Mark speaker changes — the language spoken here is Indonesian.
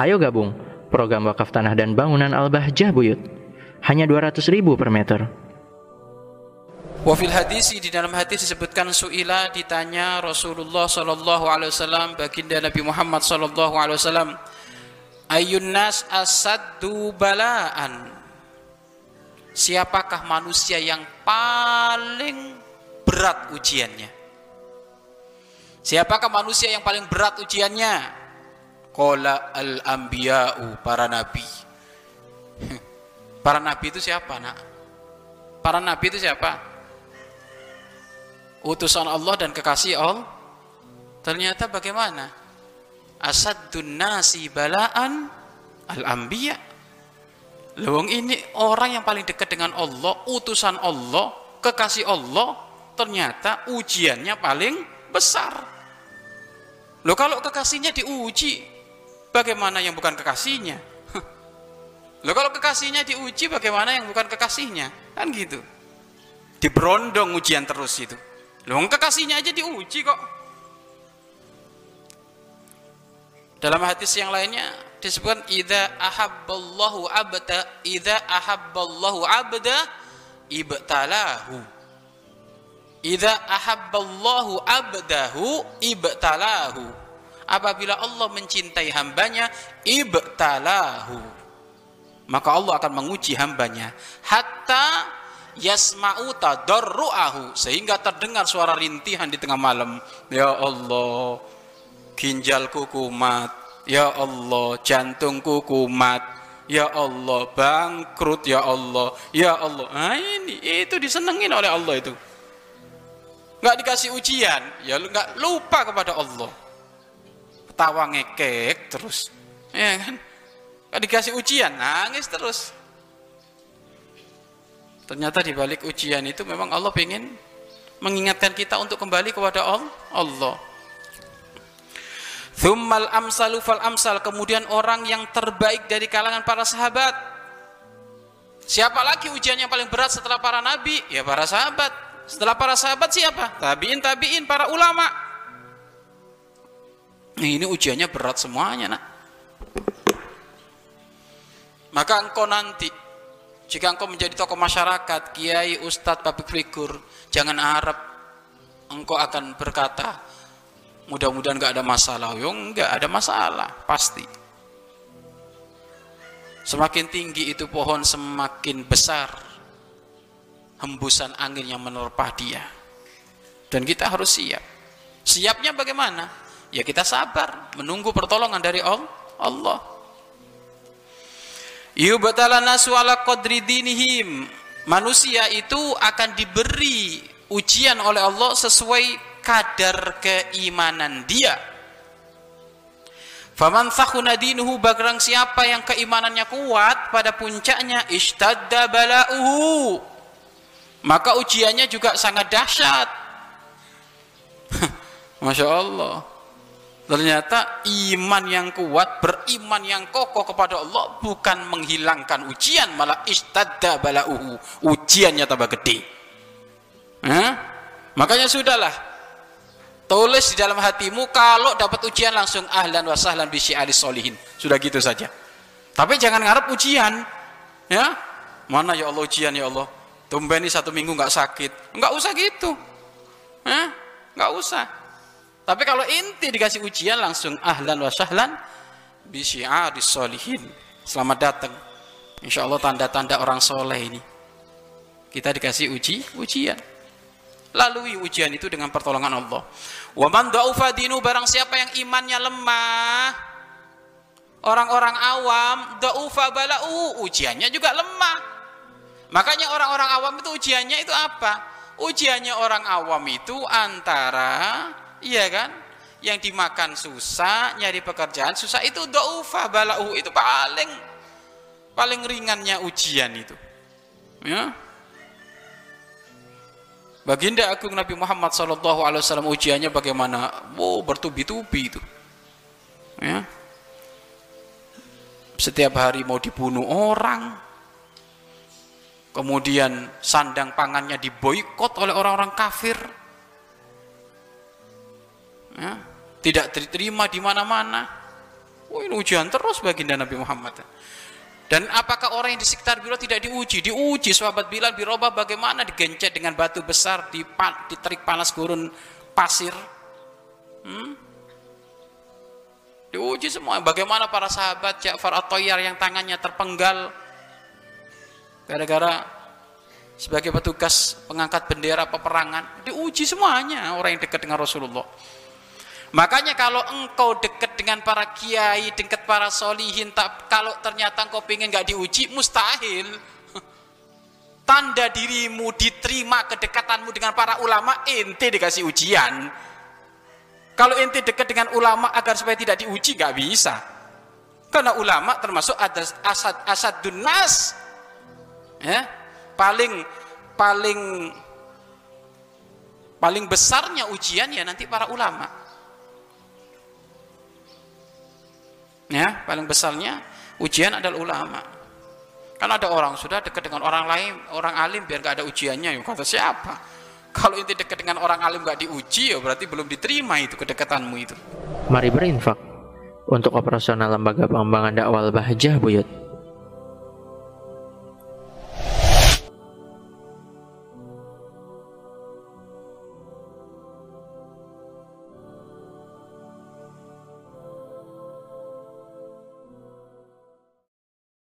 Speaker 1: Ayo gabung program wakaf tanah dan bangunan Al-Bahjah Buyut. Hanya 200 ribu per meter.
Speaker 2: Wafil hadis di dalam hadis disebutkan suila ditanya Rasulullah sallallahu alaihi wasallam baginda Nabi Muhammad sallallahu alaihi wasallam ayun nas asaddu balaan Siapakah manusia yang paling berat ujiannya? Siapakah manusia yang paling berat ujiannya? Qala al-anbiya'u para nabi. Para nabi itu siapa, Nak? Para nabi itu siapa? utusan Allah dan kekasih Allah ternyata bagaimana asadun nasi balaan al-anbiya Lewong ini orang yang paling dekat dengan Allah, utusan Allah, kekasih Allah, ternyata ujiannya paling besar. Loh kalau kekasihnya diuji, bagaimana yang bukan kekasihnya? Loh kalau kekasihnya diuji, bagaimana yang bukan kekasihnya? Kan gitu. Diberondong ujian terus itu. Loh kekasihnya aja diuji kok. Dalam hadis yang lainnya disebutkan idza ahabballahu abda idza ahabballahu abda ibtalahu. Idza ahabballahu abdahu ibtalahu. Apabila Allah mencintai hambanya ibtalahu. Maka Allah akan menguji hambanya. Hatta yasma'u tadarru'ahu. Sehingga terdengar suara rintihan di tengah malam. Ya Allah ginjalku kumat. Ya Allah jantungku kumat. Ya Allah bangkrut ya Allah. Ya Allah. Nah ini itu disenengin oleh Allah itu. Nggak dikasih ujian. Ya lu nggak lupa kepada Allah tawa ngekek terus ya kan nggak dikasih ujian nangis terus Ternyata di balik ujian itu memang Allah ingin mengingatkan kita untuk kembali kepada Allah. Thummal amsalu fal amsal. Kemudian orang yang terbaik dari kalangan para sahabat. Siapa lagi ujian yang paling berat setelah para nabi? Ya para sahabat. Setelah para sahabat siapa? Tabiin, tabiin, para ulama. Ini ujiannya berat semuanya, nak. Maka engkau nanti jika engkau menjadi tokoh masyarakat, kiai, ustadz, public figure, jangan harap engkau akan berkata, mudah-mudahan nggak ada masalah. Yo nggak ada masalah, pasti. Semakin tinggi itu pohon, semakin besar hembusan angin yang menerpa dia. Dan kita harus siap. Siapnya bagaimana? Ya kita sabar, menunggu pertolongan dari Allah. Yubtala nasu ala qadri dinihim. Manusia itu akan diberi ujian oleh Allah sesuai kadar keimanan dia. Faman sakhuna dinuhu bagrang siapa yang keimanannya kuat pada puncaknya ishtadda bala'uhu. Maka ujiannya juga sangat dahsyat. Masya Allah. Ternyata iman yang kuat, beriman yang kokoh kepada Allah bukan menghilangkan ujian, malah istadda balauhu. Ujiannya tambah gede. Hah? Makanya sudahlah. Tulis di dalam hatimu kalau dapat ujian langsung ahlan wa sahlan bi syi'alis solihin. Sudah gitu saja. Tapi jangan ngarep ujian. Ya? Mana ya Allah ujian ya Allah? Tumben ini satu minggu nggak sakit. Nggak usah gitu. Hah? Nggak usah. Tapi kalau inti dikasih ujian langsung ahlan wa sahlan bi syi'aris solihin. Selamat datang. Insya Allah tanda-tanda orang soleh ini. Kita dikasih uji, ujian. Lalui ujian itu dengan pertolongan Allah. Wa man da'ufa dinu barang siapa yang imannya lemah. Orang-orang awam da'ufa bala'u ujiannya juga lemah. Makanya orang-orang awam itu ujiannya itu apa? Ujiannya orang awam itu antara Iya kan? Yang dimakan susah, nyari pekerjaan susah itu do'ufa bala'u itu paling paling ringannya ujian itu. Ya. Baginda Agung Nabi Muhammad Sallallahu Alaihi Wasallam ujiannya bagaimana? Wow, bertubi-tubi itu. Ya. Setiap hari mau dibunuh orang, kemudian sandang pangannya diboikot oleh orang-orang kafir, ya, tidak diterima di mana-mana Oh, ini ujian terus baginda Nabi Muhammad. Dan apakah orang yang di sekitar Bilal tidak diuji? Diuji sahabat Bilal di Robah bagaimana digencet dengan batu besar di, di terik panas gurun pasir. Hmm? Diuji semua. Bagaimana para sahabat Ja'far atau yang tangannya terpenggal gara-gara sebagai petugas pengangkat bendera peperangan diuji semuanya orang yang dekat dengan Rasulullah makanya kalau engkau dekat dengan para kiai dekat para solihin tak, kalau ternyata engkau ingin nggak diuji mustahil. Tanda dirimu diterima kedekatanmu dengan para ulama ente dikasih ujian. Kalau ente dekat dengan ulama agar supaya tidak diuji nggak bisa. Karena ulama termasuk asad asad dunas ya paling paling paling besarnya ujian ya nanti para ulama ya paling besarnya ujian adalah ulama. Kan ada orang sudah dekat dengan orang lain orang alim biar gak ada ujiannya ya kata siapa? Kalau inti dekat dengan orang alim gak diuji ya berarti belum diterima itu kedekatanmu itu.
Speaker 1: Mari berinfak untuk operasional lembaga pengembangan dakwah Bahjah Buyut